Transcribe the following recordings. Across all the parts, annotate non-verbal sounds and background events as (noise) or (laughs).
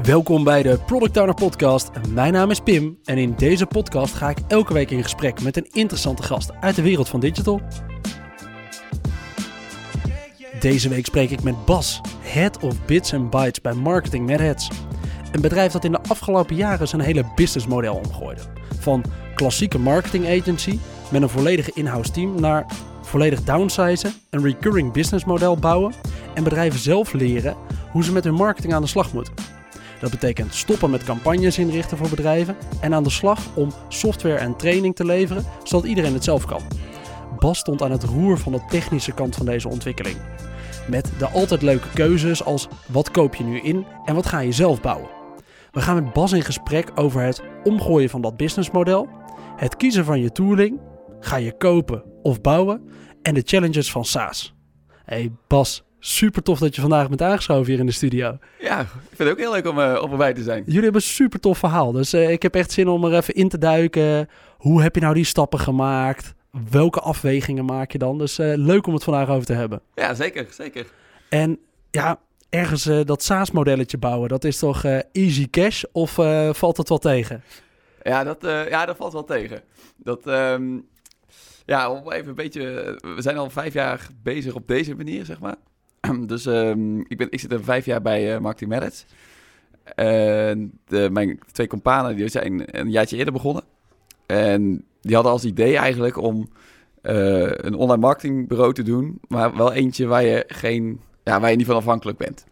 Welkom bij de Product Owner Podcast. Mijn naam is Pim en in deze podcast ga ik elke week in gesprek met een interessante gast uit de wereld van digital. Deze week spreek ik met Bas, Head of Bits and Bytes bij Marketing Mad Heads. Een bedrijf dat in de afgelopen jaren zijn hele businessmodel omgooide. Van klassieke marketing agency met een volledige in-house team naar volledig downsizen, een recurring business model bouwen en bedrijven zelf leren hoe ze met hun marketing aan de slag moeten. Dat betekent stoppen met campagnes inrichten voor bedrijven en aan de slag om software en training te leveren, zodat iedereen het zelf kan. Bas stond aan het roer van de technische kant van deze ontwikkeling. Met de altijd leuke keuzes als wat koop je nu in en wat ga je zelf bouwen. We gaan met Bas in gesprek over het omgooien van dat businessmodel, het kiezen van je tooling, ga je kopen of bouwen en de challenges van SaaS. Hey Bas, super tof dat je vandaag bent aangeschoven hier in de studio. Ja, ik vind het ook heel leuk om, uh, om erbij te zijn. Jullie hebben een super tof verhaal, dus uh, ik heb echt zin om er even in te duiken. Hoe heb je nou die stappen gemaakt? Welke afwegingen maak je dan? Dus uh, leuk om het vandaag over te hebben. Ja, zeker, zeker. En ja, ergens dat SaaS-modelletje bouwen, dat is toch easy cash of valt het wel tegen? Ja, dat, ja, dat valt wel tegen. Dat, um, ja, om even een beetje. We zijn al vijf jaar bezig op deze manier, zeg maar. (clears throat) dus um, ik, ben, ik zit er vijf jaar bij uh, Marketing Merits. En mijn twee companen die zijn een jaartje eerder begonnen. En die hadden als idee eigenlijk om uh, een online marketingbureau te doen. Maar wel eentje waar je, geen, ja, waar je niet van afhankelijk bent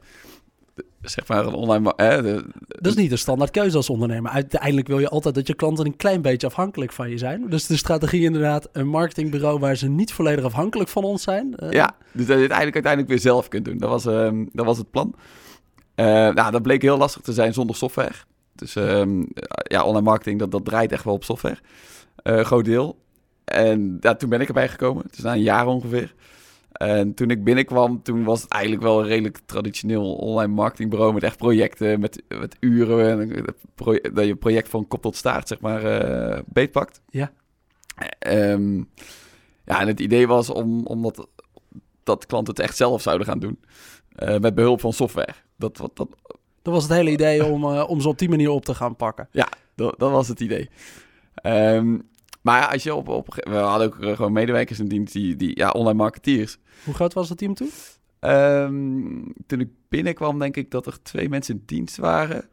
zeg maar een online... Hè, de, dat is niet de standaard keuze als ondernemer. Uiteindelijk wil je altijd dat je klanten een klein beetje afhankelijk van je zijn. Dus de strategie inderdaad, een marketingbureau waar ze niet volledig afhankelijk van ons zijn. Uh, ja, dus dat je het eigenlijk uiteindelijk weer zelf kunt doen. Dat was, uh, dat was het plan. Uh, nou, dat bleek heel lastig te zijn zonder software. Dus ehm, ja, online marketing, dat, dat draait echt wel op software. groot deel. En ja, toen ben ik erbij gekomen. Het is na een jaar ongeveer. En toen ik binnenkwam, toen was het eigenlijk wel een redelijk traditioneel online marketingbureau met echt projecten, met, met uren, en dat je project van kop tot staart, zeg maar, uh, beetpakt. Ja. Um, ja, en het idee was om, om dat, dat klanten het echt zelf zouden gaan doen, uh, met behulp van software. Dat, wat, dat, dat was het hele idee om, uh, om ze op die manier op te gaan pakken. Ja, dat, dat was het idee. Um, maar als je op, op... We hadden ook gewoon medewerkers in dienst, die, die ja, online marketeers. Hoe groot was het team toen? Um, toen ik binnenkwam, denk ik dat er twee mensen in dienst waren.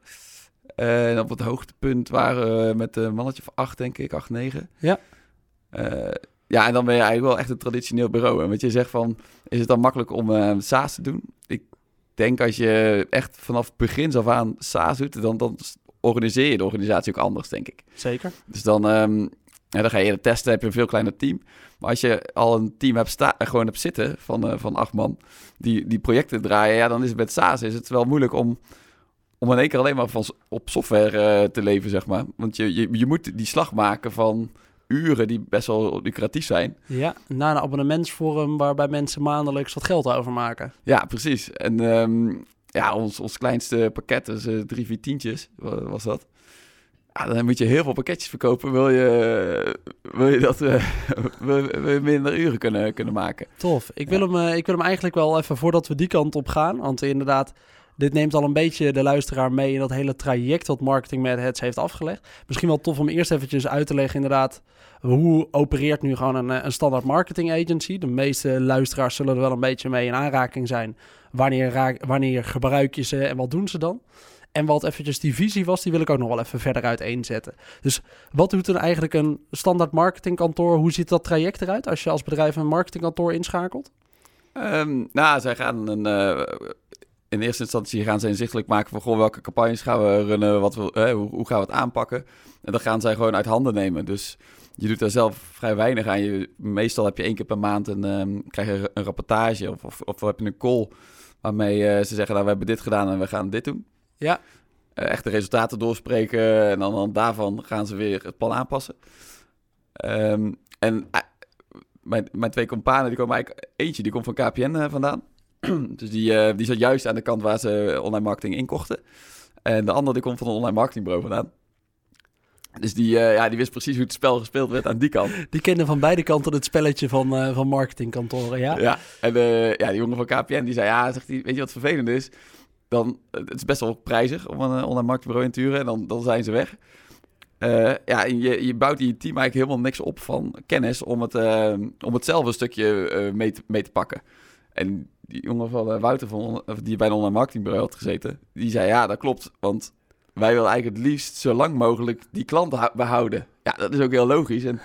En op het hoogtepunt waren we met een mannetje van acht, denk ik, acht, negen. Ja. Uh, ja, en dan ben je eigenlijk wel echt een traditioneel bureau. En wat je zegt van, is het dan makkelijk om uh, SaaS te doen? Ik denk als je echt vanaf begin af aan SaaS doet, dan, dan organiseer je de organisatie ook anders, denk ik. Zeker. Dus dan, um, ja, dan ga je testen, heb je een veel kleiner team. Maar als je al een team hebt sta gewoon hebt zitten van, uh, van acht man, die, die projecten draaien, ja, dan is het met SaaS is het wel moeilijk om, om in één keer alleen maar van, op software uh, te leven, zeg maar. Want je, je, je moet die slag maken van uren die best wel lucratief zijn. Ja, na een abonnementsvorm waarbij mensen maandelijks wat geld overmaken. Ja, precies. En um, ja, ons, ons kleinste pakket, is uh, drie, vier tientjes, was dat. Ja, dan moet je heel veel pakketjes verkopen. Wil je, wil je dat uh, (laughs) wil, wil je minder uren kunnen, kunnen maken? Tof. Ik wil, ja. hem, uh, ik wil hem eigenlijk wel even voordat we die kant op gaan. Want inderdaad, dit neemt al een beetje de luisteraar mee in dat hele traject wat Marketing Mad Heads heeft afgelegd. Misschien wel tof om eerst eventjes uit te leggen inderdaad hoe opereert nu gewoon een, een standaard marketing agency. De meeste luisteraars zullen er wel een beetje mee in aanraking zijn. Wanneer, wanneer gebruik je ze en wat doen ze dan? En wat eventjes die visie was, die wil ik ook nog wel even verder uiteenzetten. Dus wat doet er eigenlijk een standaard marketingkantoor? Hoe ziet dat traject eruit als je als bedrijf een marketingkantoor inschakelt? Um, nou, zij gaan een, uh, in eerste instantie gaan ze inzichtelijk maken van goh, welke campagnes gaan we runnen, wat we, hoe, hoe, gaan we het aanpakken. En dat gaan zij gewoon uit handen nemen. Dus je doet daar zelf vrij weinig aan. Je, meestal heb je één keer per maand een, um, krijg je een rapportage of, of, of heb je een call waarmee uh, ze zeggen, nou, we hebben dit gedaan en we gaan dit doen. Ja. Uh, echt de resultaten doorspreken en dan, dan daarvan gaan ze weer het plan aanpassen. Um, en uh, mijn, mijn twee companen, die komen eigenlijk... Eentje, die komt van KPN uh, vandaan. (clears throat) dus die, die zat juist aan de kant waar ze online marketing inkochten. En de andere, die komt van een online marketingbureau vandaan. Dus die, uh, ja, die wist precies hoe het spel gespeeld werd aan die kant. (laughs) Die kende van beide kanten het spelletje van, uh, van marketingkantoren, ja? Ja, en uh, ja, die jongen van KPN die zei, ja, zegt hij, weet je wat vervelend is? Dan het is best wel prijzig om een online marketingbureau in te en dan, dan zijn ze weg. Uh, ja, je, je bouwt in je team eigenlijk helemaal niks op van kennis om het, om het stukje mee, te, mee te pakken. En die jongen van Wouter, van, die bij een online marketingbureau had gezeten, die zei ja, dat klopt. Want wij willen eigenlijk het liefst zo lang mogelijk die klant behouden. Ja, dat is ook heel logisch. En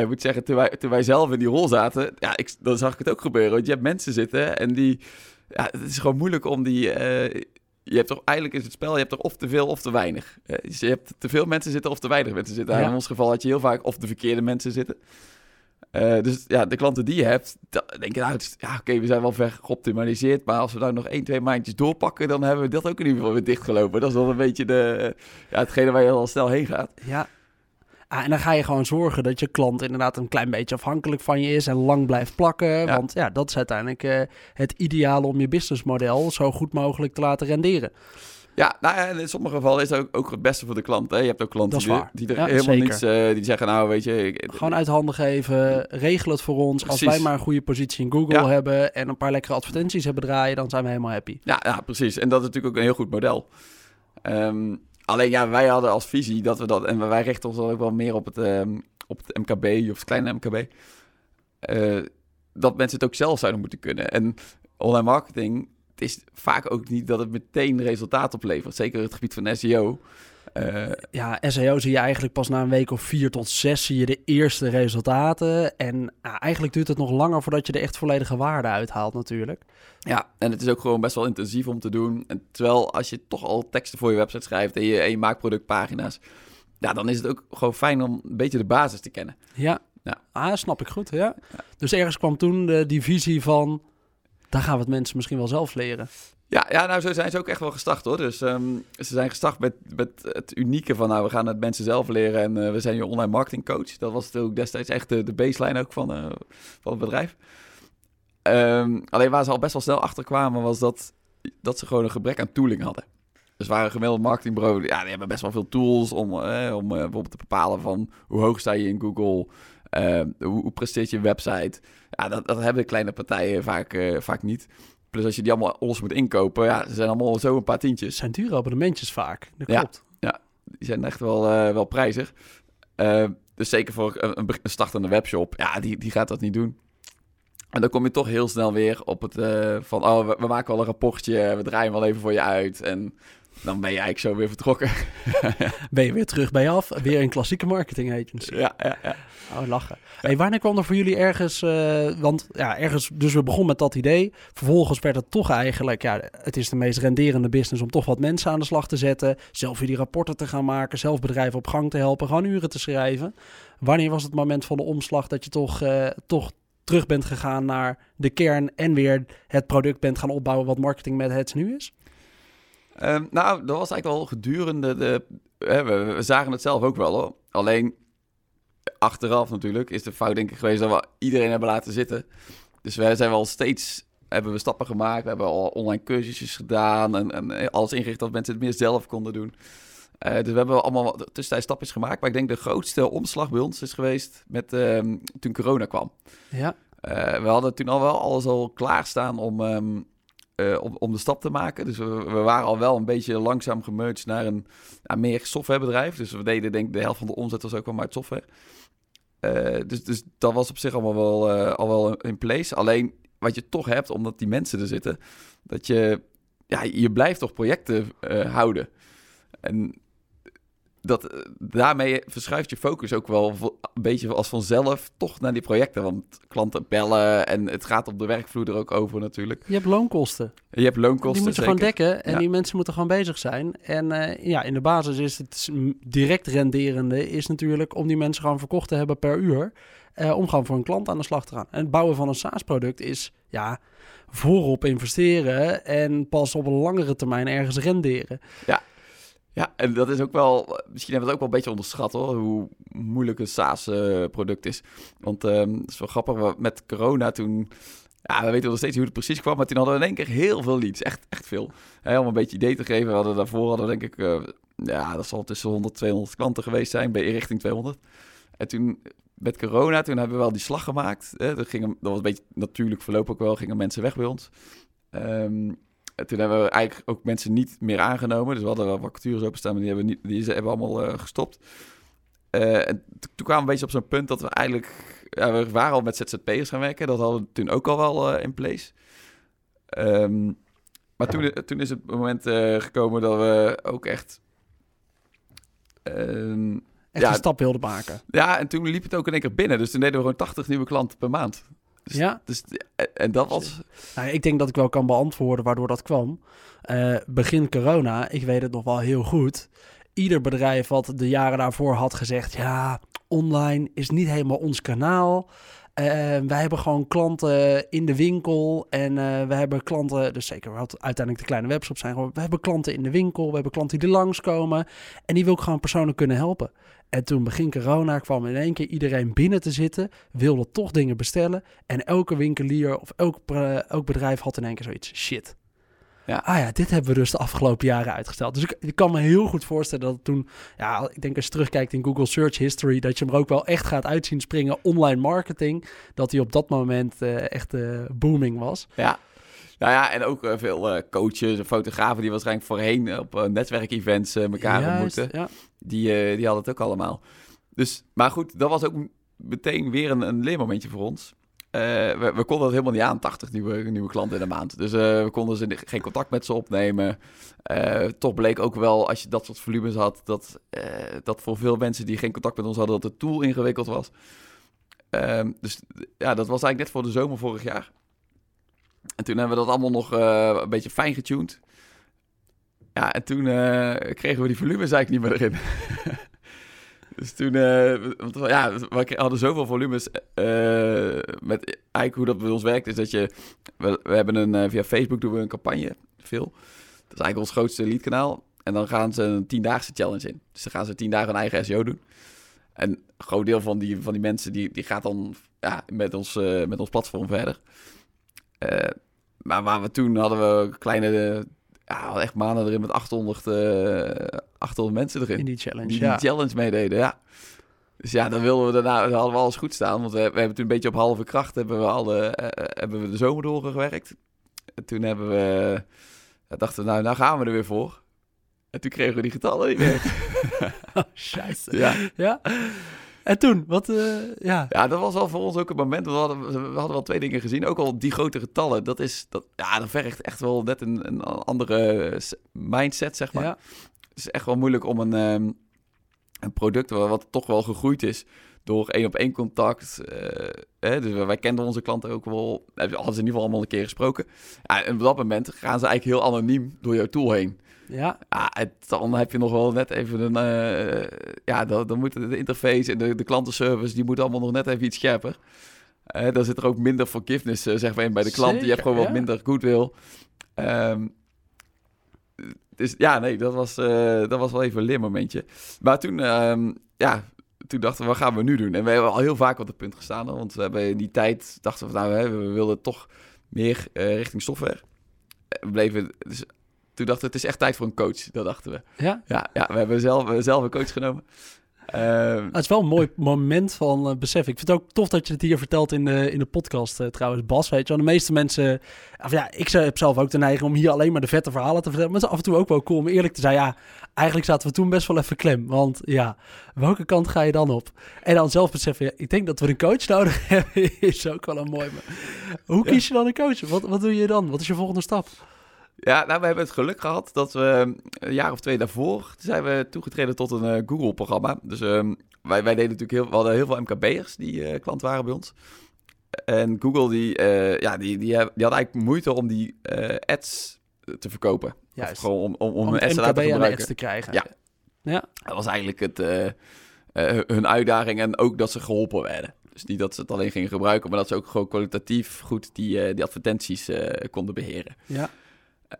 ik moet zeggen, toen wij, toen wij zelf in die rol zaten, ja, ik, dan zag ik het ook gebeuren. Want je hebt mensen zitten en die... Ja, het is gewoon moeilijk om die... Uh, je hebt toch eigenlijk is het spel, je hebt er of te veel of te weinig. Uh, dus je hebt te veel mensen zitten of te weinig mensen zitten. Ja. In ons geval had je heel vaak of de verkeerde mensen zitten. Uh, dus ja, de klanten die je hebt, denk je, nou, ja, oké, okay, we zijn wel ver geoptimaliseerd, maar als we nou nog één, twee maandjes doorpakken, dan hebben we dat ook in ieder geval weer dichtgelopen. Dat is wel een beetje de, ja, hetgene waar je al snel heen gaat. Ja, Ah, en dan ga je gewoon zorgen dat je klant inderdaad een klein beetje afhankelijk van je is en lang blijft plakken. Want ja, dat is uiteindelijk uh, het ideale om je businessmodel zo goed mogelijk te laten renderen. Ja, nou ja, in sommige gevallen is het ook, ook het beste voor de klant. Hè? Je hebt ook klanten die, die, er ja, helemaal zeker. niets... Uh, die zeggen, nou weet je... Ik, Gewoon uit handen geven, regel het voor ons. Precies. Als wij maar een goede positie in Google ja. hebben... en een paar lekkere advertenties hebben draaien... dan zijn we helemaal happy. Ja, ja precies. En dat is natuurlijk ook een heel goed model. Um, Alleen ja, wij hadden als visie dat we dat... En wij richten ons dan ook wel meer op het, um, op het MKB of het kleine MKB. Uh, dat mensen het ook zelf zouden moeten kunnen. En online marketing, het is vaak ook niet dat het meteen resultaat oplevert. Zeker het gebied van SEO. Uh, ja, SEO zie je eigenlijk pas na een week of vier tot zes zie je de eerste resultaten. En uh, eigenlijk duurt het nog langer voordat je de echt volledige waarde uithaalt natuurlijk. Ja, en het is ook gewoon best wel intensief om te doen. En terwijl als je toch al teksten voor je website schrijft en je, en je maakt productpagina's, ja, dan is het ook gewoon fijn om een beetje de basis te kennen. Ja, ja. Ah, snap ik goed. Ja. ja. Dus ergens kwam toen de, die visie van, daar gaan we het mensen misschien wel zelf leren. Ja, ja, nou zo zijn ze ook echt wel gestart hoor. Dus um, ze zijn gestart met, met het unieke van nou, we gaan het mensen zelf leren en uh, we zijn je online marketing coach. Dat was ook destijds echt de, de baseline ook van, uh, van het bedrijf. Um, alleen waar ze al best wel snel achter kwamen was dat, dat ze gewoon een gebrek aan tooling hadden. Dus waren een gemiddeld marketingbureau, ja, die hebben best wel veel tools om, eh, om bijvoorbeeld te bepalen van hoe hoog sta je in Google, uh, hoe, hoe, presteert je website. Ja, dat, dat hebben kleine partijen vaak, vaak niet. Plus als je die allemaal los moet inkopen, ja, ze zijn allemaal zo een paar tientjes. zijn dure abonnementjes vaak, dat klopt. Ja, ja die zijn echt wel, wel prijzig. dus zeker voor een, een startende webshop, ja, die, die gaat dat niet doen. En dan kom je toch heel snel weer op het uh, van, oh, we, we, maken wel een rapportje, we draaien wel even voor je uit. En dan ben je eigenlijk zo weer vertrokken. (laughs) ben je weer terug bij je af, weer een klassieke marketing agency. Ja, ja, ja. Oh, lachen. Hey, wanneer kwam er voor jullie ergens, uh, want ja, ergens, dus we begonnen met dat idee. Vervolgens werd het toch eigenlijk, ja, het is de meest renderende business om toch wat mensen aan de slag te zetten. Zelf die rapporten te gaan maken, zelf bedrijven op gang te helpen, gewoon uren te schrijven. Wanneer was het moment van de omslag dat je toch, uh, toch terug bent gegaan naar de kern en weer het product bent gaan opbouwen wat marketing met het nu is? Um, nou, dat was eigenlijk wel gedurende de. Hè, we, we, zagen het zelf ook wel hoor. Alleen achteraf natuurlijk is de fout denk ik geweest dat we iedereen hebben laten zitten. Dus wij zijn wel steeds hebben we stappen gemaakt. We hebben al online cursusjes gedaan en, en alles ingericht dat mensen het meer zelf konden doen. Uh, dus we hebben allemaal tussentijds stapjes gemaakt. Maar ik denk de grootste omslag bij ons is geweest met, uh, toen corona kwam. Ja. Uh, we hadden toen al wel alles al klaarstaan om, um, om, om, de stap te maken. Dus we, waren al wel een beetje langzaam gemerged naar een meer softwarebedrijf. Dus we deden denk ik de helft van de omzet was ook wel maar uit software. dus, dus dat was op zich allemaal wel, al wel in place. Alleen wat je toch hebt, omdat die mensen er zitten, dat je, ja, je blijft toch projecten houden. En dat, eh, daarmee verschuift je focus ook wel een beetje als vanzelf toch naar die projecten. Want klanten bellen en het gaat op de werkvloer er ook over natuurlijk. Je hebt loonkosten. Je hebt loonkosten, Die moet je gewoon dekken en die mensen moeten gewoon bezig zijn. En uh, ja, in de basis is het direct renderende is natuurlijk om die mensen gewoon verkocht te hebben per uur. Uh, om gewoon voor een klant aan de slag te gaan. En het bouwen van een SaaS-product is ja, voorop investeren en pas op een langere termijn ergens renderen. Ja, ja, en dat is ook wel, misschien hebben we het ook wel een beetje onderschat hoor, hoe moeilijk een SaaS-product is. Want um, het is wel grappig, met corona toen, ja, we weten nog steeds hoe het precies kwam, maar toen hadden we in één keer heel veel leads, echt, echt veel. om een beetje idee te geven, we hadden daarvoor, hadden denk ik, uh, ja, dat zal tussen 100, 200 klanten geweest zijn, bij richting 200. En toen, met corona, toen hebben we wel die slag gemaakt. Hè, dat, ging, dat was een beetje natuurlijk verloop ook wel, gingen mensen weg bij ons. En toen hebben we eigenlijk ook mensen niet meer aangenomen. Dus we hadden wel vacatures openstaan, maar die hebben, niet, die hebben allemaal eh, gestopt. Eh, en to- toen kwamen we een beetje op zo'n punt dat we eigenlijk... Ja, we waren al met ZZP'ers gaan werken. Dat hadden we toen ook al wel eh, in place. Ehm, maar toen, toen is het moment gekomen dat we ook echt... ehm, Echt Ja. een stap wilden maken. ja, en toen liep het ook in één keer binnen. Dus toen deden we gewoon 80 nieuwe klanten per maand. Dus, Ja. Dus, en dat was... Nou, ik denk dat ik wel kan beantwoorden waardoor dat kwam. Eh, begin corona, ik weet het nog wel heel goed. Ieder bedrijf wat de jaren daarvoor had gezegd... ja, online is niet helemaal ons kanaal. Eh, wij hebben gewoon klanten in de winkel. En eh we hebben klanten... Dus zeker wat uiteindelijk de kleine webshops zijn. We hebben klanten in de winkel. We hebben klanten die er langskomen. En die wil ik gewoon persoonlijk kunnen helpen. En toen begin corona kwam in één keer iedereen binnen te zitten. Wilde toch dingen bestellen. En elke winkelier of elk, pre- elk bedrijf had in één keer zoiets. Shit. Ja. Ah ja, dit hebben we dus de afgelopen jaren uitgesteld. Dus ik, ik kan me heel goed voorstellen dat toen... Ja, ik denk als je terugkijkt in Google Search History... dat je hem ook wel echt gaat uitzien springen. Online marketing. Dat hij op dat moment eh, echt eh, booming was. Ja. Nou ja, en ook eh, veel coaches en fotografen die waarschijnlijk voorheen op netwerkevents elkaar Juist, ontmoeten. Ja. Die, die hadden het ook allemaal. Dus, maar goed, dat was ook meteen weer een, een leermomentje voor ons. Uh, we, konden dat helemaal niet aan, 80 nieuwe, klanten in de maand. Dus uh, we konden ze geen contact met ze opnemen. Uh, toch bleek ook wel, als je dat soort volumes had, dat, dat voor veel mensen die geen contact met ons hadden, dat de tool ingewikkeld was. Um, dus ja, dat was eigenlijk net voor de zomer vorig jaar. En toen hebben we dat allemaal nog een beetje fijn getuned. Ja, en toen kregen we die volumes eigenlijk niet meer erin. (laughs) dus toen, uh, want, ja, we hadden zoveel volumes. met eigenlijk hoe dat bij ons werkt, is dat je, we, we hebben een, via Facebook doen we een campagne, veel. Dat is eigenlijk ons grootste leadkanaal. En dan gaan ze een tiendaagse challenge in. Dus dan gaan ze tien dagen een eigen SEO doen. En een groot deel van die, van die mensen, die, die gaat dan ja, met, ons, met ons platform verder. Uh, maar waar we toen hadden we kleine, ja, echt maanden erin met 800, uh, 800 mensen erin. In die challenge, die, ja. die challenge meededen, ja. Dus ja, dan wilden we daarna, dan hadden we alles goed staan. Want we, we hebben toen een beetje op halve kracht hebben we, alle, uh, hebben we de zomer doorgewerkt. En toen hebben we, dachten we, nou, nou gaan we er weer voor. En toen kregen we die getallen niet meer. (laughs) oh. Ja. ja. En toen, wat, uh, ja. Ja, dat was wel voor ons ook een moment. We hadden, we hadden wel twee dingen gezien. Ook al die grote getallen, dat is, dat, ja, dat vergt echt wel net een, een andere mindset, zeg maar. Ja. Het is echt wel moeilijk om een, um, een product wat toch wel gegroeid is door één op één contact. Uh, hè, dus wij kenden onze klanten ook wel, hadden ze in ieder geval allemaal een keer gesproken. Ja, en op dat moment gaan ze eigenlijk heel anoniem door jouw tool heen. Ja. ja het, dan heb je nog wel net even een... Uh, ja, dan, dan moet de interface en de, de klantenservice... die moet allemaal nog net even iets scherper. Uh, dan zit er ook minder forgiveness, zeg maar, in bij de klant. Zeker, je hebt gewoon ja. wat minder goodwill. Um, dus ja, nee, dat was, dat was wel even een leermomentje. Maar toen, um, ja... Toen dachten we, wat gaan we nu doen? En we hebben al heel vaak op het punt gestaan. Want we hebben in die tijd, dachten we, nou, we wilden toch meer richting software. We bleven... Dus toen dachten we, het is echt tijd voor een coach. Dat dachten we. Ja? Ja, ja we hebben zelf, zelf een coach genomen. Uh, het is wel een mooi moment van uh, besef. Ik vind het ook tof dat je het hier vertelt in de, in de podcast uh, trouwens, Bas. Weet je wel, de meeste mensen... Of ja, ik heb zelf ook de neiging om hier alleen maar de vette verhalen te vertellen. Maar het is af en toe ook wel cool om eerlijk te zijn. Ja, eigenlijk zaten we toen best wel even klem. Want ja, welke kant ga je dan op? En dan zelf beseffen, ja, ik denk dat we een coach nodig (laughs) hebben. is ook wel een mooi... Hoe kies je dan een coach? Wat, wat doe je dan? Wat is je volgende stap? Ja, nou, we hebben het geluk gehad dat we een jaar of twee daarvoor zijn we toegetreden tot een uh, Google-programma. Dus um, wij, wij deden natuurlijk heel, we hadden heel veel MKB'ers die uh, klant waren bij ons. En Google die, uh, ja, die, die, die had eigenlijk moeite om die ads te verkopen. Juist. Of gewoon om, om, om, om een ads te laten gebruiken. ads te krijgen. Ja. ja. Dat was eigenlijk het, hun uitdaging en ook dat ze geholpen werden. Dus niet dat ze het alleen gingen gebruiken, maar dat ze ook gewoon kwalitatief goed die, die advertenties konden beheren. Ja.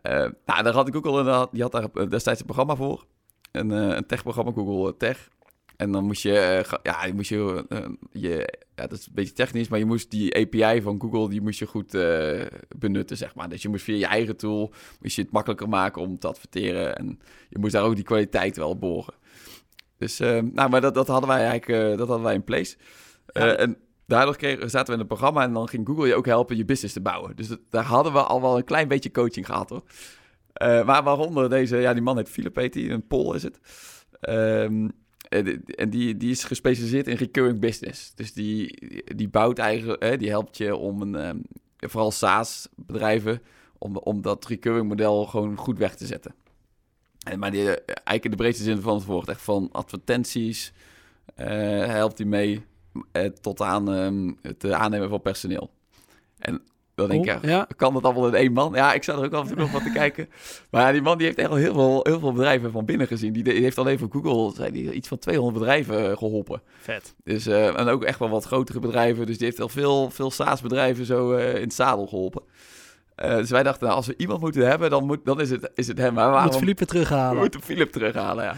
Uh, nou, daar had ik ook al een, die had daar destijds een programma voor. Een, uh, een tech-programma, Google Tech. En dan moest je, ja, je moest je, je, ja, dat is een beetje technisch, maar je moest die API van Google, die moest je goed benutten, zeg maar. Dus je moest via je eigen tool, moest je het makkelijker maken om te adverteren. En je moest daar ook die kwaliteit wel boren. Dus, nou, maar dat, dat hadden wij eigenlijk, dat hadden wij in place. Ja. en daardoor zaten we in het programma en dan ging Google je ook helpen je business te bouwen. Dus daar hadden we al wel een klein beetje coaching gehad hoor. Maar waaronder deze, ja, die man heet Philip, heet hij, een Pol is het. Ehm, en die- die, is gespecialiseerd in recurring business. Dus die, die bouwt eigenlijk, die helpt je om een, ehm, vooral SaaS-bedrijven, om, om dat recurring model gewoon goed weg te zetten. En, maar die, eh, eigenlijk in de breedste zin van het woord, echt van advertenties, eh, helpt hij mee tot aan ehm, het eh, aannemen van personeel. En dan denk ik, ja, ja. kan dat allemaal in één man? Ja, ik zou er ook af en toe nog van te (laughs) kijken. Maar ja, die man die heeft echt al heel veel, heel veel bedrijven van binnen gezien. Die, heeft alleen voor Google zei die, iets van 200 bedrijven eh, geholpen. Vet. Dus, eh, en ook echt wel wat grotere bedrijven. Dus die heeft al veel, veel SaaS-bedrijven zo eh, in het zadel geholpen. Eh, dus wij dachten, nou, als we iemand moeten hebben, dan, moet, dan is, het, is het hem. Maar we waren Moet Philippe we terughalen. moeten Philip terughalen, ja.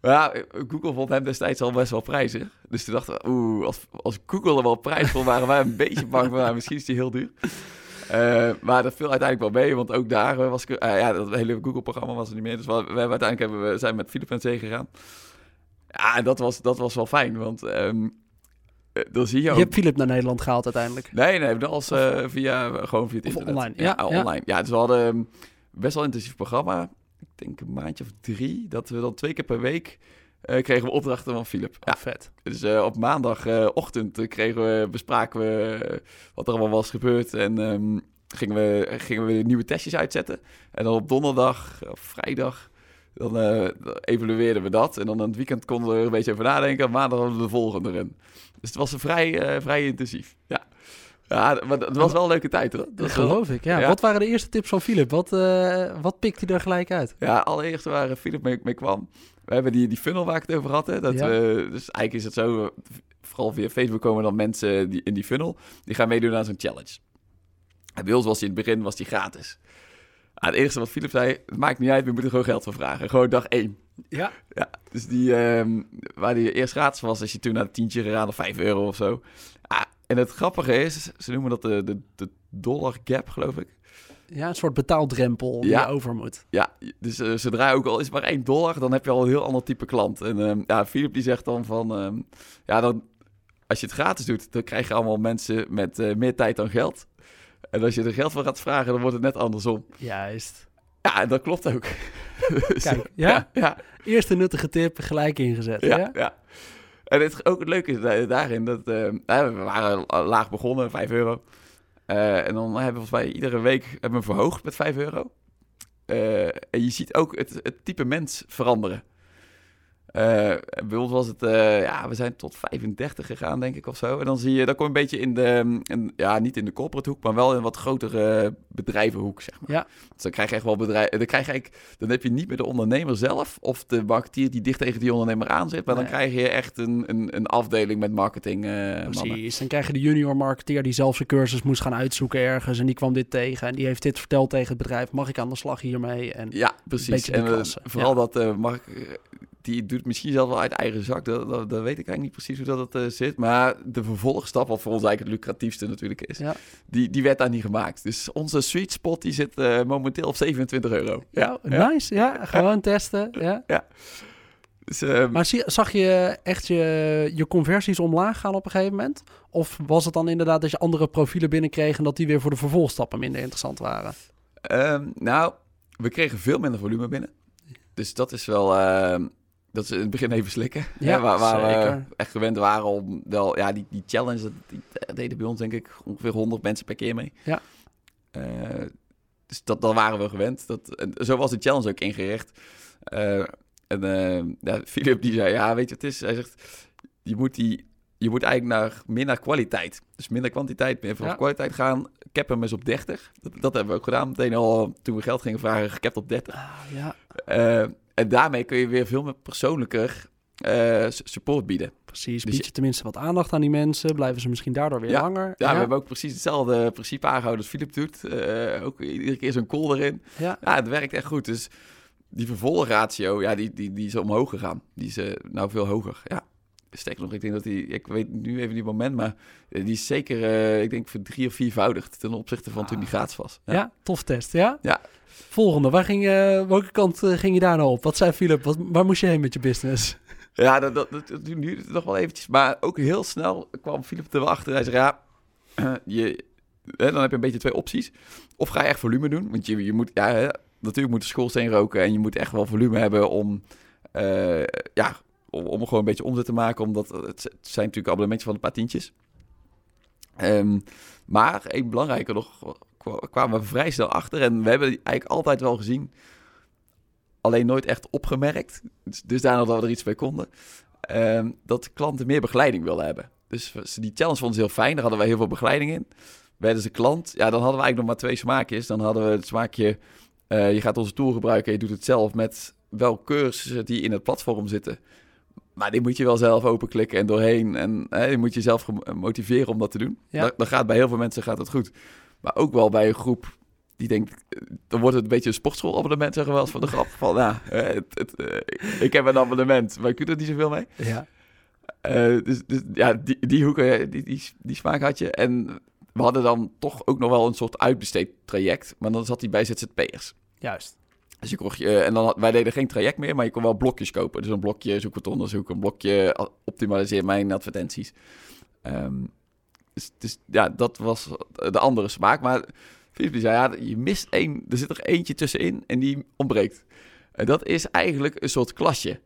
Maar ja, Google vond hem destijds al best wel prijzig. Dus toen dachten we, oeh, als, als Google er wel prijs voor, waren wij een beetje bang van, misschien is die heel duur. Eh, maar dat viel uiteindelijk wel mee, want ook daar eh, was ik, eh, ja, dat hele Google-programma was er niet meer. Dus we, we hebben uiteindelijk hebben we, zijn we met Philip en zee gegaan. Ja, en dat was, dat was wel fijn, want ehm, eh, dan zie je Je ook... hebt Philip naar Nederland gehaald uiteindelijk. Nee, nee, dat was via, gewoon via het Of internet. online, Ja, ja, ja. online. Ja, dus we hadden een best wel intensief programma. Ik denk een maandje of drie. Dat we dan twee keer per week eh, kregen we opdrachten van Philip. Ja, Ja, vet. dus eh, op maandagochtend eh, kregen we, bespraken we wat er allemaal was gebeurd. En ehm, gingen, we, gingen we nieuwe testjes uitzetten. En dan op donderdag of vrijdag, dan evalueerden we dat. En dan aan het weekend konden we er een beetje over nadenken. En maandag hadden we de volgende erin. Dus het was een vrij, vrij intensief. Ja. Ja, maar het was wel een leuke tijd hoor. Dat wel- geloof ik, ja. ja. Wat waren de eerste tips van Philip? Wat, eh, wat pikt hij er gelijk uit? Ja, allereerst waar Philip mee, mee kwam. We hebben die, die funnel waar ik het over had. Hè, dat Ja. we, dus eigenlijk is het zo, eh, vooral via Facebook komen dan mensen die, in die funnel. Die gaan meedoen aan zo'n challenge. En bij ons was die in het begin was die gratis. Ah, het eerste wat Philip zei, het maakt niet uit, we moeten er gewoon geld voor vragen. Gewoon dag één. Ja. Ja, dus die, ehm, waar die eerst gratis was, als je toen naar het tientje gegaan of 5 euro of zo. Ah, en het grappige is, ze noemen dat de, de, de dollar gap, geloof ik. Ja, een soort betaaldrempel die Ja. je over moet. Ja, dus eh, zodra ook al is maar 1 dollar, dan heb je al een heel ander type klant. En ehm, ja, Philip die zegt dan van, ehm, ja, dan, als je het gratis doet, dan krijg je allemaal mensen met eh, meer tijd dan geld. En als je er geld voor gaat vragen, dan wordt het net andersom. Juist. Ja, en dat klopt ook. (laughs) Dus, Kijk, (laughs) ja? ja, ja, Eerste nuttige tip, gelijk ingezet. ja, Ja? ja. En het, ook het leuke is da- daarin dat nou, we waren laag begonnen, 5 euro. Eh, en dan hebben we volgens mij iedere week hebben we verhoogd met 5 euro. Eh, en je ziet ook het, het type mens veranderen. Eh, bij ons was het, eh, ja, we zijn tot 35 gegaan, denk ik, of zo. En dan zie je, dan kom je een beetje in de, in, ja, niet in de corporate hoek, maar wel in een wat grotere bedrijvenhoek, zeg maar. Ja. Dus dan krijg je echt wel bedrijven, dan krijg je dan heb je niet meer de ondernemer zelf of de marketeer die dicht tegen die ondernemer aan zit, maar dan krijg je echt een, een, een afdeling met marketing eh mannen. Precies. Dan krijg je de junior marketeer die zelf zijn cursus moest gaan uitzoeken ergens. En die kwam dit tegen. En die heeft dit verteld tegen het bedrijf. Mag ik aan de slag hiermee? En Ja, precies. En vooral ja. dat Mark, eh, die doet misschien zelf wel uit eigen zak. Dat, dat, dat weet ik eigenlijk niet precies hoe dat eh, zit. Maar de vervolgstap, wat voor ons eigenlijk het lucratiefste natuurlijk is, Ja. die, die werd daar niet gemaakt. Dus onze sweet spot die zit eh, momenteel op 27 euro. Ja, ja. nice. Ja, gewoon testen. Ja. Dus, eh, Maar zag je echt je, je conversies omlaag gaan op een gegeven moment? Of was het dan inderdaad dat je andere profielen binnenkreeg en dat die weer voor de vervolgstappen minder interessant waren? Ehm, nou, we kregen veel minder volume binnen. Dus dat is wel... ehm, dat is in het begin even slikken. Ja, hè, waar waar we echt gewend waren om wel... Ja, die, die challenge, dat, die eh, deden bij ons denk ik ongeveer 100 mensen per keer mee. Ja. Eh, dus dat, dat waren we gewend. Dat, en zo was de challenge ook ingericht. Eh, en ja, Philip die zei, ja, weet je wat het is? Hij zegt, je moet, die, je moet eigenlijk naar, meer naar kwaliteit. Dus minder kwantiteit, meer voor Ja. kwaliteit gaan. Cap hem eens op 30. Dat, dat hebben we ook gedaan. Meteen al toen we geld gingen vragen, gekapt op 30. Ah, ja, Eh, en daarmee kun je weer veel meer persoonlijker eh, support bieden. precies. Dus Bied je tenminste wat aandacht aan die mensen. Blijven ze misschien daardoor weer Ja, langer. Ja, we hebben ook precies hetzelfde principe aangehouden als Philip doet. Eh, ook iedere keer zo'n call erin. ja. Ja, het werkt echt goed. Dus die vervolgratio, ja, die, die, die is omhoog gegaan. Die is eh, nou veel hoger. Ja. Sterker nog, ik denk dat die, ik weet nu even niet moment, maar eh, die is zeker, eh, ik denk, voor drie of viervoudigd ten opzichte van toen die gratis was. Ja. tof test, ja? Ja. Volgende, waar ging je, welke kant ging je daar nou op? Wat zei Philip? Wat, waar moest je heen met je business? (laughs) Ja, dat, dat, dat, het nog wel eventjes. Maar ook heel snel kwam Philip er wel achter. Hij zei, ja, (clears throat) je, hè, dan heb je een beetje twee opties. Of ga je echt volume doen. Want je, je moet, ja, hè, natuurlijk moet de schoolsteen roken. En je moet echt wel volume hebben om, ja, om, gewoon een beetje omzet te maken. Omdat het, zijn natuurlijk abonnementjes van een paar tientjes. Ehm, maar een belangrijker nog, kwa- kwamen we vrij snel achter. En we hebben eigenlijk altijd wel gezien, alleen nooit echt opgemerkt. Dus, daarna dat we er iets mee konden. ehm, dat klanten meer begeleiding wilden hebben. Dus we- die challenge vonden ze heel fijn. Daar hadden wij heel veel begeleiding in. Werden ze klant, ja, dan hadden we eigenlijk nog maar twee smaakjes. Dan hadden we het smaakje, eh, je gaat onze tool gebruiken en je doet het zelf met wel cursussen die in het platform zitten. Maar die moet je wel zelf openklikken en doorheen. En hè, je moet jezelf gem- motiveren om dat te doen. Ja. Dan, dan gaat bij heel veel mensen gaat het goed. Maar ook wel bij een groep die denkt... eh, Dan wordt het een beetje een sportschoolabonnement, zeggen we wel eens van de grap. Van, nou, eh, het, het, eh, ik heb een abonnement, maar ik doe er niet zoveel mee. Ja. Eh, dus, dus ja, die, die hoeken, eh, die, die, die smaak had je. En we hadden dan toch ook nog wel een soort uitbesteed traject. Maar dan zat hij bij ZZP'ers. Juist. Dus je kocht je, en dan had, wij deden geen traject meer, maar je kon wel blokjes kopen. Dus een blokje zoek wat onderzoek, een blokje a- optimaliseer mijn advertenties. Ehm, dus, dus ja, dat was de andere smaak. Maar die zei, ja, je mist één, er zit er eentje tussenin en die ontbreekt. En dat is eigenlijk een soort klasje.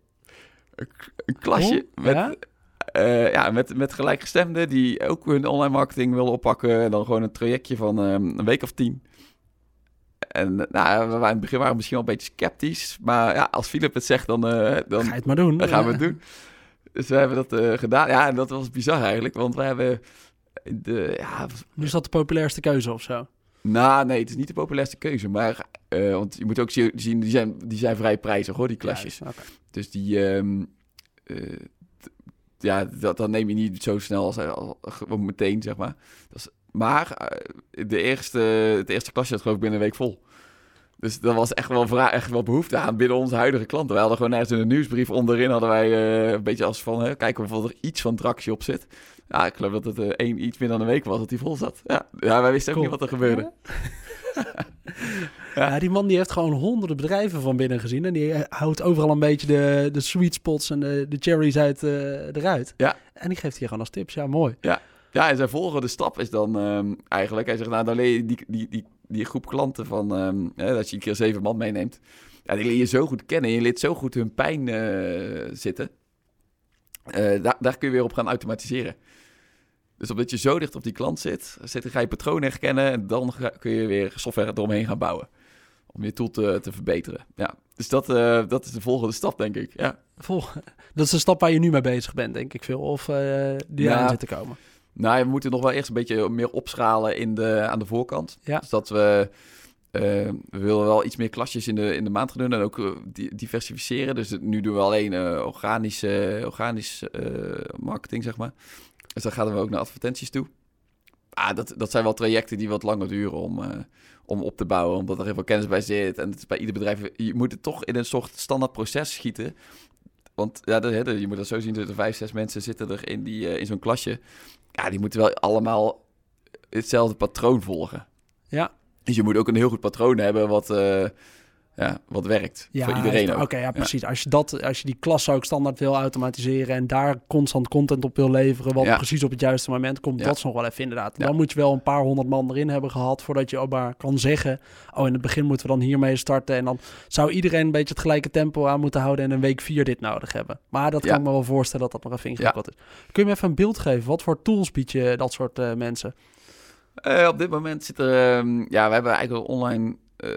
Een, klasje Oh, met, ja? eh, ja, met, met gelijkgestemden die ook hun online marketing willen oppakken. En dan gewoon een trajectje van ehm, een week of tien. En eh, nou, we waren in het begin waren we misschien wel een beetje sceptisch. Maar ja, als Philip het zegt, dan, eh, dan, Ga je het maar doen. dan gaan we het doen. Dus we hebben dat eh, gedaan. Ja, en dat was bizar eigenlijk. Want we hebben de... Ja, Nu is dat de populairste keuze of zo. nou, nee, het is niet de populairste keuze. Maar, want je moet ook zi- zien, die zijn, die zijn vrij prijzig hoor, die klasjes. Dus die, ehm, eh, ja, dat, dat neem je niet zo snel als, als gewoon meteen, zeg maar. Dat is, maar eh, de eerste, het eerste klasje had geloof ik binnen een week vol. Dus dat was echt wel, echt wel behoefte aan binnen onze huidige klanten. Wij hadden gewoon ergens in een nieuwsbrief onderin hadden wij eh, een beetje als van, hè, kijken of er iets van Draxje op zit. Ja, ik geloof dat het eh, één, iets meer dan een week was dat die vol zat. Ja, ja wij wisten ook niet wat er gebeurde. (laughs) Ja. die man die heeft gewoon honderden bedrijven van binnen gezien. En die houdt overal een beetje de, de sweet spots en de, de cherries uit, eruit. Ja. En die geeft hier gewoon als tips. Ja, mooi. Ja, en zijn volgende stap is dan ehm, eigenlijk... Hij zegt, nou, dan leer je die, die, die, die groep klanten van... ehm, hè, dat je een keer zeven man meeneemt. Ja, die leer je zo goed kennen. Je leert zo goed hun pijn eh, zitten. Eh, daar, daar kun je weer op gaan automatiseren. Dus omdat je zo dicht op die klant zit, zit ga je patronen herkennen... en dan ga- kun je weer software eromheen gaan bouwen. Om je tool te, te verbeteren. Ja, dus dat, eh, dat is de volgende stap, denk ik. Ja. Vol. (laughs) Dat is de stap waar je nu mee bezig bent, denk ik veel. Of eh, die Ja. aan zit te komen. Nou, we moeten nog wel eerst een beetje meer opschalen in de, aan de voorkant. Ja. Dus dat we... eh, we willen wel iets meer klasjes in de, in de maand gaan doen en ook eh, di- diversificeren. Dus nu doen we alleen eh organische organisch marketing, zeg maar. Dus dan gaan we ook naar advertenties toe. Ah, dat, dat zijn wel trajecten die wat langer duren om, om op te bouwen, omdat er heel veel kennis bij zit. En het is bij ieder bedrijf, je moet het toch in een soort standaard proces schieten. Want ja, dat, hè, je moet dat zo zien, dat er vijf, zes mensen zitten er in, die, in zo'n klasje. Ja, die moeten wel allemaal hetzelfde patroon volgen. Ja. Dus je moet ook een heel goed patroon hebben wat, eh, ja, wat werkt Ja, voor iedereen Oké, ja, precies. Als je, dat, als je die klasse ook standaard wil automatiseren en daar constant content op wil leveren, wat Ja. precies op het juiste moment komt, dat is nog wel even inderdaad. Dan moet je wel een paar honderd man erin hebben gehad voordat je ook maar kan zeggen, oh in het begin moeten we dan hiermee starten en dan zou iedereen een beetje het gelijke tempo aan moeten houden en een week vier dit nodig hebben. Maar dat kan ik me wel voorstellen dat dat nog even ingewikkeld is. Kun je me even een beeld geven? Wat voor tools bied je dat soort eh, mensen? Eh, op dit moment zit er... ehm, ja, we hebben eigenlijk een online eh,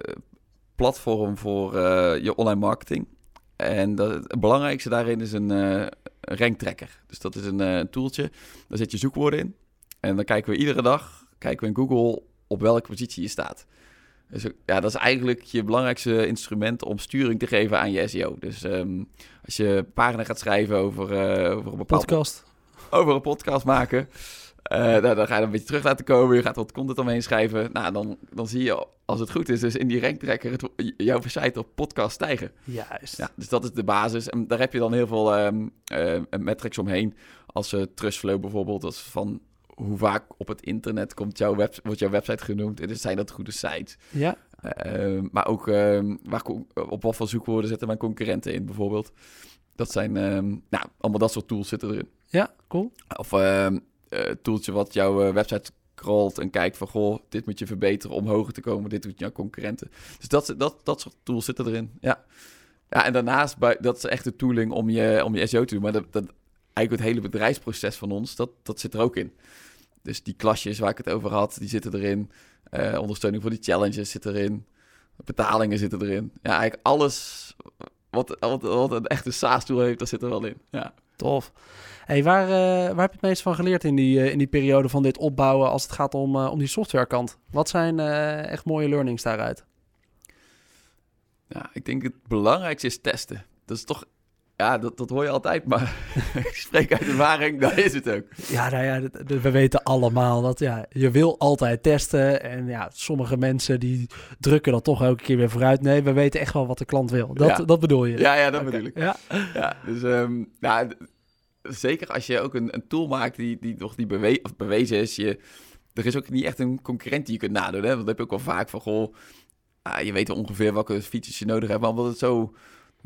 platform voor eh, je online marketing. En dat, het belangrijkste daarin is een eh ranktrekker. Dus dat is een eh, tooltje. Daar zet je zoekwoorden in. En dan kijken we iedere dag, kijken we in Google op welke positie je staat. Dus ja, dat is eigenlijk je belangrijkste instrument om sturing te geven aan je SEO. Dus ehm, als je pagina gaat schrijven over, over een bepaald Podcast? over een podcast maken. Nou, dan ga je een beetje terug laten komen. Je gaat wat content omheen schrijven. Nou, dan, dan zie je, als het goed is, dus in die ranktrekker het, jouw site op podcast stijgen. Juist. Ja, dus dat is de basis. En daar heb je dan heel veel ehm eh, metrics omheen. Als uh, Trustflow bijvoorbeeld, dat van hoe vaak op het internet komt jouw web, wordt jouw website genoemd. En dus zijn dat goede sites. Ja. Uh, maar ook uh, waar, op wat voor zoekwoorden zetten mijn concurrenten in bijvoorbeeld. Dat zijn, ehm, nou, allemaal dat soort tools zitten erin. Ja, cool. Of ehm toeltje wat jouw eh, website crawlt en kijkt van... goh, dit moet je verbeteren om hoger te komen. Dit doet jouw concurrenten. Dus dat, dat, dat soort tools zitten erin, ja. Ja, en daarnaast, dat is echt de tooling om je, om je SEO te doen. Maar dat, dat, eigenlijk het hele bedrijfsproces van ons, dat, dat zit er ook in. Dus die klasjes waar ik het over had, die zitten erin. Eh, ondersteuning voor die challenges zit erin. Betalingen zitten erin. Ja, eigenlijk alles wat, wat, wat een echte SaaS-tool heeft, dat zit er wel in. Ja. Tof. Hey, waar, eh, waar heb je het meest van geleerd in die, eh, in die periode van dit opbouwen als het gaat om, eh, om die softwarekant? Wat zijn echt mooie learnings daaruit? ja, ik denk het belangrijkste is testen. Dat is toch, ja, dat, dat hoor je altijd, maar (laughs) ik spreek uit ervaring, dat is het ook. Ja, nou ja, dat- dat- we weten allemaal dat ja, je wil altijd testen. En ja, sommige mensen die drukken dat toch elke keer weer vooruit. Nee, we weten echt wel wat de klant wil. Dat, Ja. dat bedoel je? Ja, ja, dat bedoel ik. Ja, Ja, dus ehm, nou, zeker als je ook een, een tool maakt die, die nog niet bewe of bewezen is. Je, er is ook niet echt een concurrent die je kunt nadoen. Hè? Want dat heb je ook wel vaak van, goh, ah, je weet ongeveer welke features je nodig hebt. Maar omdat het zo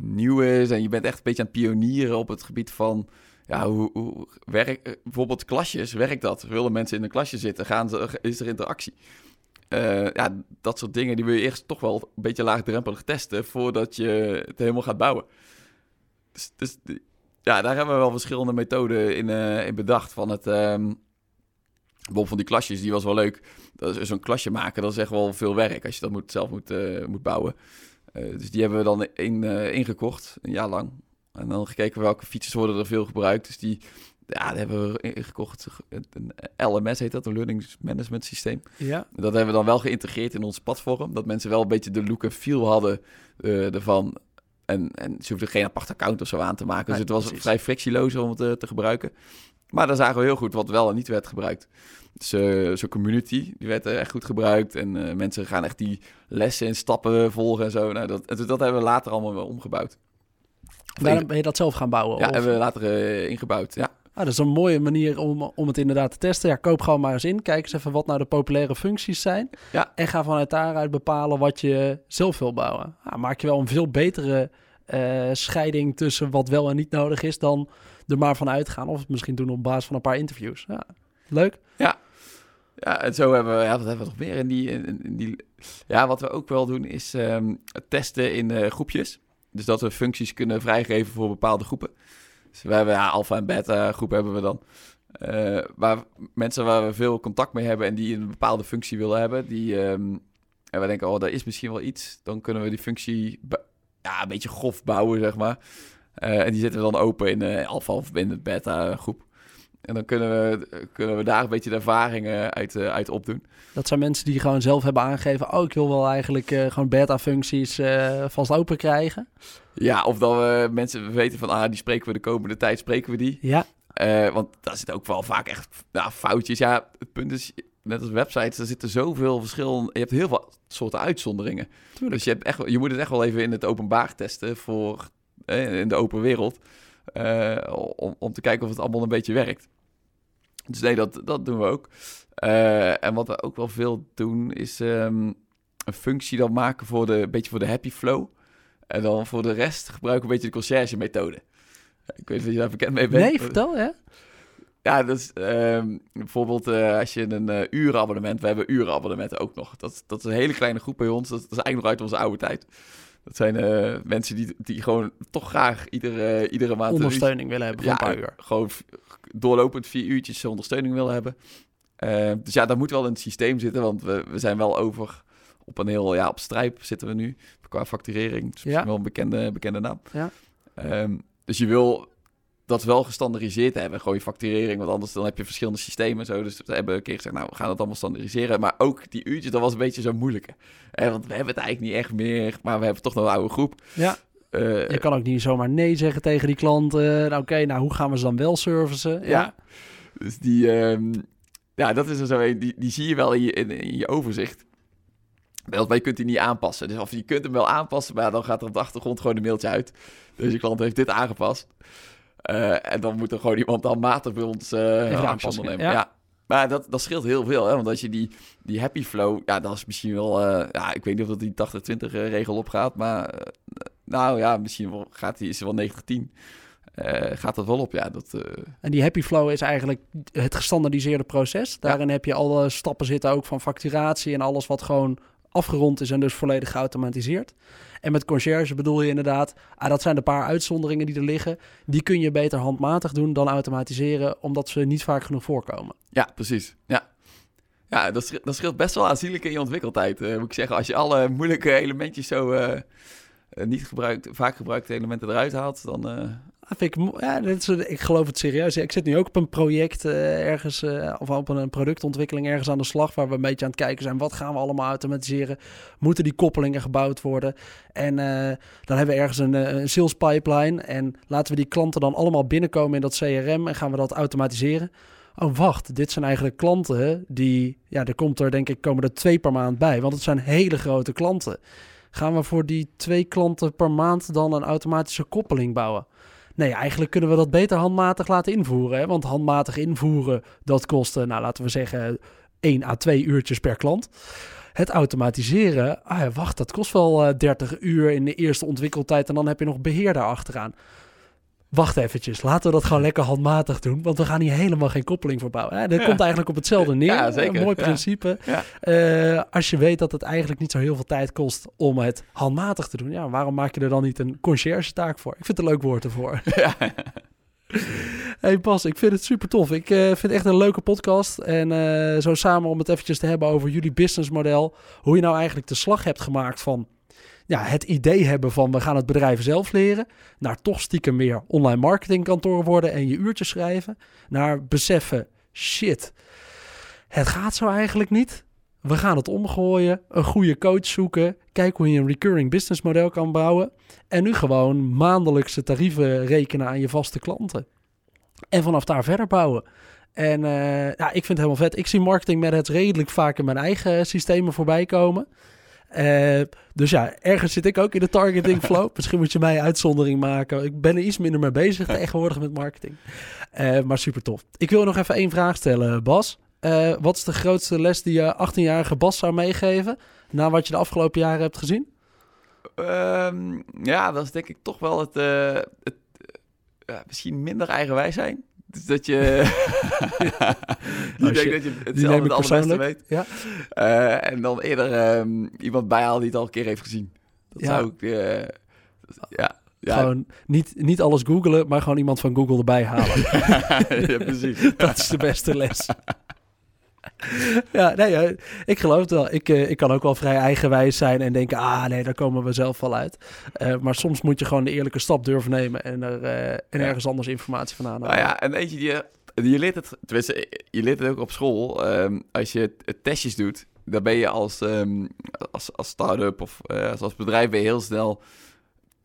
nieuw is en je bent echt een beetje aan het pionieren op het gebied van... Ja, hoe, hoe werkt eh, bijvoorbeeld klasjes, werkt dat? Willen mensen in een klasje zitten? Gaan ze, is er interactie? Eh, ja, dat soort dingen die wil je eerst toch wel een beetje laagdrempelig testen voordat je het helemaal gaat bouwen. Dus, dus ja, daar hebben we wel verschillende methoden in, eh, in bedacht. Van het, ehm bijvoorbeeld van die klasjes, die was wel leuk. Zo'n klasje maken, dat is echt wel veel werk als je dat moet, zelf moet, moet bouwen. Eh, dus die hebben we dan in, eh, ingekocht, een jaar lang. En dan gekeken welke features worden er veel gebruikt. Dus die, ja, die hebben we ingekocht. Een LMS heet dat, een Learning Management Systeem. ja. Dat hebben we dan wel geïntegreerd in ons platform. Dat mensen wel een beetje de look en feel hadden eh, ervan. En, en ze hoefden geen apart account of zo aan te maken. Nee, dus het was precies. vrij frictieloos om het te gebruiken. Maar daar zagen we heel goed wat wel en niet werd gebruikt. Dus zo'n community, die werd echt goed gebruikt. En eh, mensen gaan echt die lessen en stappen volgen en zo. Nou, dat, en dat hebben we later allemaal wel omgebouwd. Daarom inge- ben je dat zelf gaan bouwen? ja, of? hebben we later eh, ingebouwd. Ja. Ah, dat is een mooie manier om, om het inderdaad te testen. Ja, koop gewoon maar eens in. Kijk eens even wat nou de populaire functies zijn. Ja. En ga vanuit daaruit bepalen wat je zelf wil bouwen. Ah, maak je wel een veel betere scheiding tussen wat wel en niet nodig is... dan er maar van uitgaan of het misschien doen op basis van een paar interviews. Ja, leuk. Ja, en zo hebben we, ja, wat hebben we nog meer in die, in, die... Ja, wat we ook wel doen is ehm, testen in eh, groepjes. Dus dat we functies kunnen vrijgeven voor bepaalde groepen. Dus we hebben, ja, alpha en beta groepen hebben we dan. Eh, waar mensen waar we veel contact mee hebben en die een bepaalde functie willen hebben, die... ehm, en we denken, oh, daar is misschien wel iets. Dan kunnen we die functie ja, een beetje grof bouwen, zeg maar. Eh, en die zetten we dan open in de alpha of in de beta groep. En dan kunnen we, kunnen we daar een beetje de ervaringen uit, eh, uit opdoen. Dat zijn mensen die gewoon zelf hebben aangegeven... oh, ik wil wel eigenlijk eh, gewoon beta-functies eh, vast open krijgen. Ja, of dat we mensen weten van, ah, die spreken we de komende tijd, spreken we die. Ja, Eh, want daar zitten ook wel vaak echt nou, foutjes. Ja, het punt is, net als websites, er zitten zoveel verschillen. Je hebt heel veel soorten uitzonderingen. tuurlijk. Dus je, hebt echt, je moet het echt wel even in het openbaar testen voor eh, in de open wereld. eh, om, om te kijken of het allemaal een beetje werkt. Dus nee, dat, dat doen we ook. Eh, en wat we ook wel veel doen, is ehm, een functie dan maken voor de, een beetje voor de happy flow. En dan voor de rest gebruiken we een beetje de conciërge methode. Ik weet niet of je daar bekend mee bent. Nee, vertel, hè? Ja, ehm, bijvoorbeeld eh, als je een eh urenabonnement... We hebben urenabonnementen ook nog. Dat, dat is een hele kleine groep bij ons. Dat, dat is eigenlijk nog uit onze oude tijd. Dat zijn eh, mensen die, die gewoon toch graag iedere, iedere maand... een Ondersteuning willen hebben van ja, een paar uur. gewoon doorlopend vier uurtjes ondersteuning willen hebben. Eh, dus ja, dat moet wel in het systeem zitten, want we, we zijn wel over op een heel, ja, op Stripe zitten we nu qua facturering. Dat is Ja. wel een bekende, bekende naam. Ja. Ehm, dus je wil dat wel gestandardiseerd hebben, gewoon je facturering, want anders dan heb je verschillende systemen en zo. Dus we hebben een keer gezegd, nou, we gaan het allemaal standaardiseren. Maar ook die uurtjes, dat was een beetje zo moeilijke. Eh, want we hebben het eigenlijk niet echt meer, maar we hebben toch nog een oude groep. Ja, Eh, je kan ook niet zomaar nee zeggen tegen die klant. eh, nou, Oké, nou, hoe gaan we ze dan wel servicen? Ja. Dus die, ehm, ja, dat is er zo een. Die, die zie je wel in je, in, in je overzicht. Wel, Maar je kunt die niet aanpassen. Dus of je kunt hem wel aanpassen, maar dan gaat er op de achtergrond gewoon een mailtje uit. Dus je klant heeft dit aangepast. Eh, en dan moet er gewoon iemand dan matig bij ons eh actie aanpassingen, ondernemen. ja. Ja. Maar dat, dat scheelt heel veel, hè? want als je die, die happy flow, ja, dat is misschien wel, eh, ja, ik weet niet of dat die 80-20 regel opgaat, maar eh, nou ja, misschien wel, gaat hij, is er wel 90-10. Eh, gaat dat wel op, ja. Dat, eh, En die happy flow is eigenlijk het gestandardiseerde proces. Daarin heb je alle stappen zitten ook van facturatie en alles wat gewoon afgerond is en dus volledig geautomatiseerd. En met concierge bedoel je inderdaad, ah, dat zijn de paar uitzonderingen die er liggen. Die kun je beter handmatig doen dan automatiseren, omdat ze niet vaak genoeg voorkomen. ja, precies. Ja, ja dat, scheelt, dat best wel aanzienlijk in je ontwikkeltijd, eh, moet ik zeggen. Als je alle moeilijke elementjes zo eh, eh, niet gebruikt, vaak gebruikte elementen eruit haalt, dan... Ik, ja, is, ik geloof het serieus. Ik zit nu ook op een project eh, ergens, eh, of op een productontwikkeling ergens aan de slag, waar we een beetje aan het kijken zijn, wat gaan we allemaal automatiseren? Moeten die koppelingen gebouwd worden? En eh, dan hebben we ergens een, eh, een sales pipeline en laten we die klanten dan allemaal binnenkomen in dat CRM en gaan we dat automatiseren? Oh, wacht, dit zijn eigenlijk klanten die, ja, er komt er denk ik, komen er twee per maand bij, want het zijn hele grote klanten. Gaan we voor die twee klanten per maand dan een automatische koppeling bouwen? Nee, eigenlijk kunnen we dat beter handmatig laten invoeren. Hè? Want handmatig invoeren, dat kost, eh, nou laten we zeggen, 1 à 2 uurtjes per klant. Het automatiseren, ah wacht, dat kost wel eh, 30 uur in de eerste ontwikkeltijd. En dan heb je nog beheer daar achteraan. Wacht eventjes, laten we dat gewoon lekker handmatig doen. Want we gaan hier helemaal geen koppeling voor bouwen. Hè? Dat Ja. komt eigenlijk op hetzelfde (laughs) neer. Ja, zeker. Een mooi principe. Ja. Eh, als je weet dat het eigenlijk niet zo heel veel tijd kost om het handmatig te doen. Ja, waarom maak je er dan niet een conciërge taak voor? Ik vind het een leuk woord ervoor. (laughs) ja. (laughs) Hey Bas, ik vind het super tof. Ik eh, vind het echt een leuke podcast. En eh, zo samen om het eventjes te hebben over jullie businessmodel. Hoe je nou eigenlijk de slag hebt gemaakt van ja, het idee hebben van we gaan het bedrijf zelf leren. Naar toch stiekem meer online marketingkantoor worden en je uurtjes schrijven. Naar beseffen, shit, het gaat zo eigenlijk niet. We gaan het omgooien, een goede coach zoeken, kijken hoe je een recurring business model kan bouwen. En nu gewoon maandelijkse tarieven rekenen aan je vaste klanten. En vanaf daar verder bouwen. En eh, ja, ik vind het helemaal vet. Ik zie marketing met het redelijk vaak in mijn eigen systemen voorbij komen. Eh, dus ja, ergens zit ik ook in de targeting (laughs) flow. Misschien moet je mij uitzondering maken. Ik ben er iets minder mee bezig tegenwoordig met marketing. Eh, maar super tof. Ik wil nog even één vraag stellen, Bas. Eh, wat is de grootste les die je 18-jarige Bas zou meegeven... na wat je de afgelopen jaren hebt gezien? Ehm, ja, dat is denk ik toch wel het, het misschien minder eigenwijs zijn. Dus dat je... (laughs) Oh, ik denk shit. dat je het Die zelf neem het allerbeste weet. Ja. Eh, en dan eerder ehm, iemand bijhalen die het al een keer heeft gezien. Dat Ja. zou ik... eh, ja, ja, Gewoon niet, niet alles googelen, maar gewoon iemand van Google erbij halen. (laughs) ja, precies. (laughs) Dat is de beste les. (laughs) ja, nee, ja, ik geloof het wel. Ik, eh, ik kan ook wel vrij eigenwijs zijn en denken, ah nee, daar komen we zelf wel uit. Eh, maar soms moet je gewoon de eerlijke stap durven nemen en, er, eh, en Ja. ergens anders informatie van aanhalen. Nou ja, en eentje die je, je leert het, tenminste, je leert het ook op school. ehm, als je t- testjes doet, dan ben je als, ehm, als, als start-up of eh, als, als bedrijf ben je heel snel.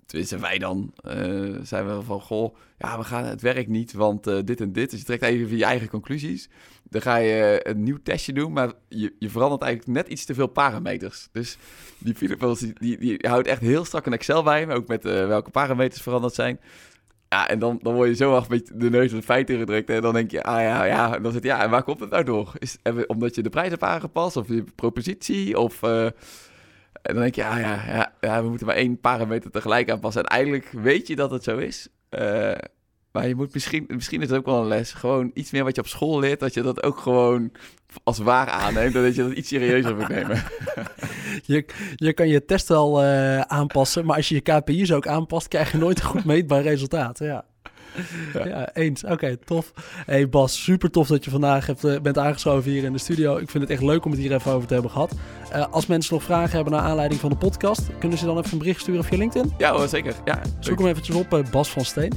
Tenminste, wij dan eh, zijn we van, goh, ja, we gaan het werkt niet, want eh, dit en dit. Dus je trekt even je eigen conclusies. Dan ga je een nieuw testje doen, maar je, je verandert eigenlijk net iets te veel parameters. Dus die Philippos, die, die, houdt echt heel strak een Excel bij, maar ook met eh, welke parameters veranderd zijn. Ja, en dan, dan word je zo hard met de neus in de feiten gedrukt. En dan denk je, ah ja, ja. En dan zit ja, en waar komt het nou door? Is omdat je de prijs hebt aangepast? Of je propositie? Of... en dan denk je, ah ja, ja, ja, we moeten maar één parameter tegelijk aanpassen. En weet je dat het zo is. Eh, maar je moet misschien, misschien is het ook wel een les. Gewoon iets meer wat je op school leert, dat je dat ook gewoon als waar aanneemt. Dat je dat iets serieuzer moet nemen. (laughs) Je, je kan je test wel eh, aanpassen, maar als je je KPI's ook aanpast, krijg je nooit een goed meetbaar resultaat. Ja. Ja. Eens. Oké, tof. Hey Bas, super tof dat je vandaag hebt, eh, bent aangeschoven hier in de studio. Ik vind het echt leuk om het hier even over te hebben gehad. Eh, als mensen nog vragen hebben naar aanleiding van de podcast, kunnen ze dan even een bericht sturen via LinkedIn? Ja hoor, zeker. Ja, Zoek hem eventjes op, eh, Bas van Steen.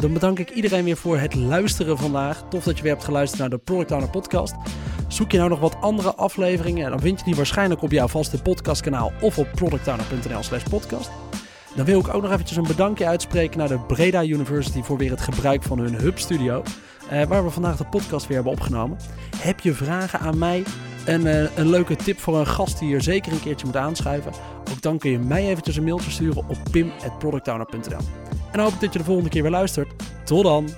Dan bedank ik iedereen weer voor het luisteren vandaag. Tof dat je weer hebt geluisterd naar de Product Owner podcast. Zoek je nou nog wat andere afleveringen? Dan vind je die waarschijnlijk op jouw vaste podcastkanaal of op productowner.nl slash podcast. Dan wil ik ook nog eventjes een bedankje uitspreken naar de Breda University voor weer het gebruik van hun Hub Studio. eh, waar we vandaag de podcast weer hebben opgenomen. Heb je vragen aan mij? Een, eh, een leuke tip voor een gast die hier zeker een keertje moet aanschuiven? Ook dan kun je mij eventjes een mailtje sturen op pim.productowner.nl. En dan hoop ik dat je de volgende keer weer luistert. Tot dan!